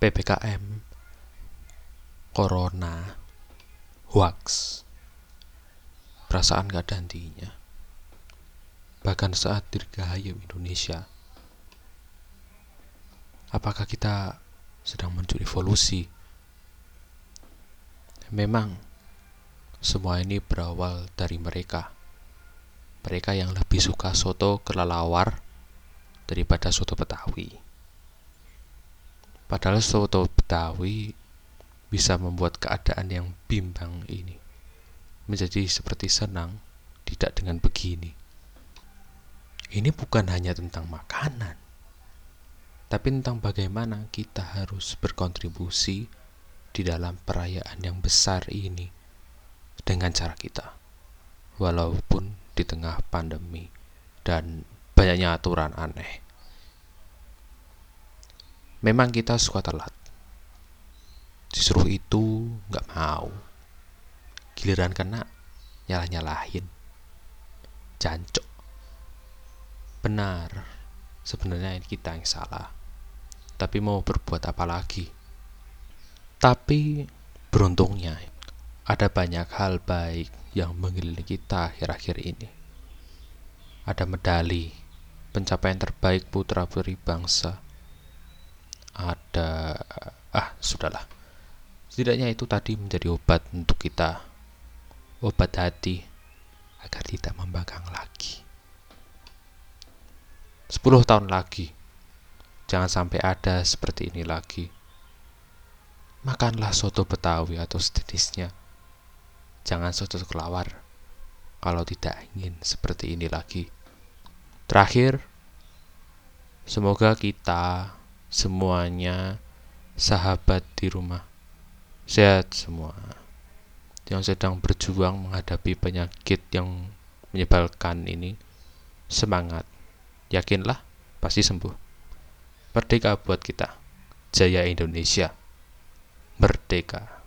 PPKM, Corona, hoax, perasaan gak ada hentinya. Bahkan saat dirgahayu Indonesia, apakah kita sedang mencuri evolusi? Memang semua ini berawal dari mereka. Mereka yang lebih suka soto kelelawar daripada soto Betawi. Padahal soto Betawi bisa membuat keadaan yang bimbang ini menjadi seperti senang tidak dengan begini. Ini bukan hanya tentang makanan, tapi tentang bagaimana kita harus berkontribusi di dalam perayaan yang besar ini dengan cara kita, walaupun di tengah pandemi dan banyaknya aturan aneh. Memang kita suka telat. Disuruh itu nggak mau. Giliran kena, nyalah-nyalahin. Jancok. Benar, sebenarnya kita yang salah. Tapi mau berbuat apa lagi? Tapi beruntungnya ada banyak hal baik yang mengelilingi kita akhir-akhir ini. Ada medali, pencapaian terbaik putra-putri bangsa. Ada ah, sudahlah. Setidaknya itu tadi menjadi obat untuk kita. Obat hati agar tidak membangkang lagi. 10 tahun lagi. Jangan sampai ada seperti ini lagi. Makanlah soto Betawi atau sejenisnya Jangan soto kelawar kalau tidak ingin seperti ini lagi. Terakhir, semoga kita semuanya sahabat di rumah. Sehat semua. Yang sedang berjuang menghadapi penyakit yang menyebalkan ini semangat. Yakinlah pasti sembuh. Merdeka buat kita. Jaya Indonesia. Merdeka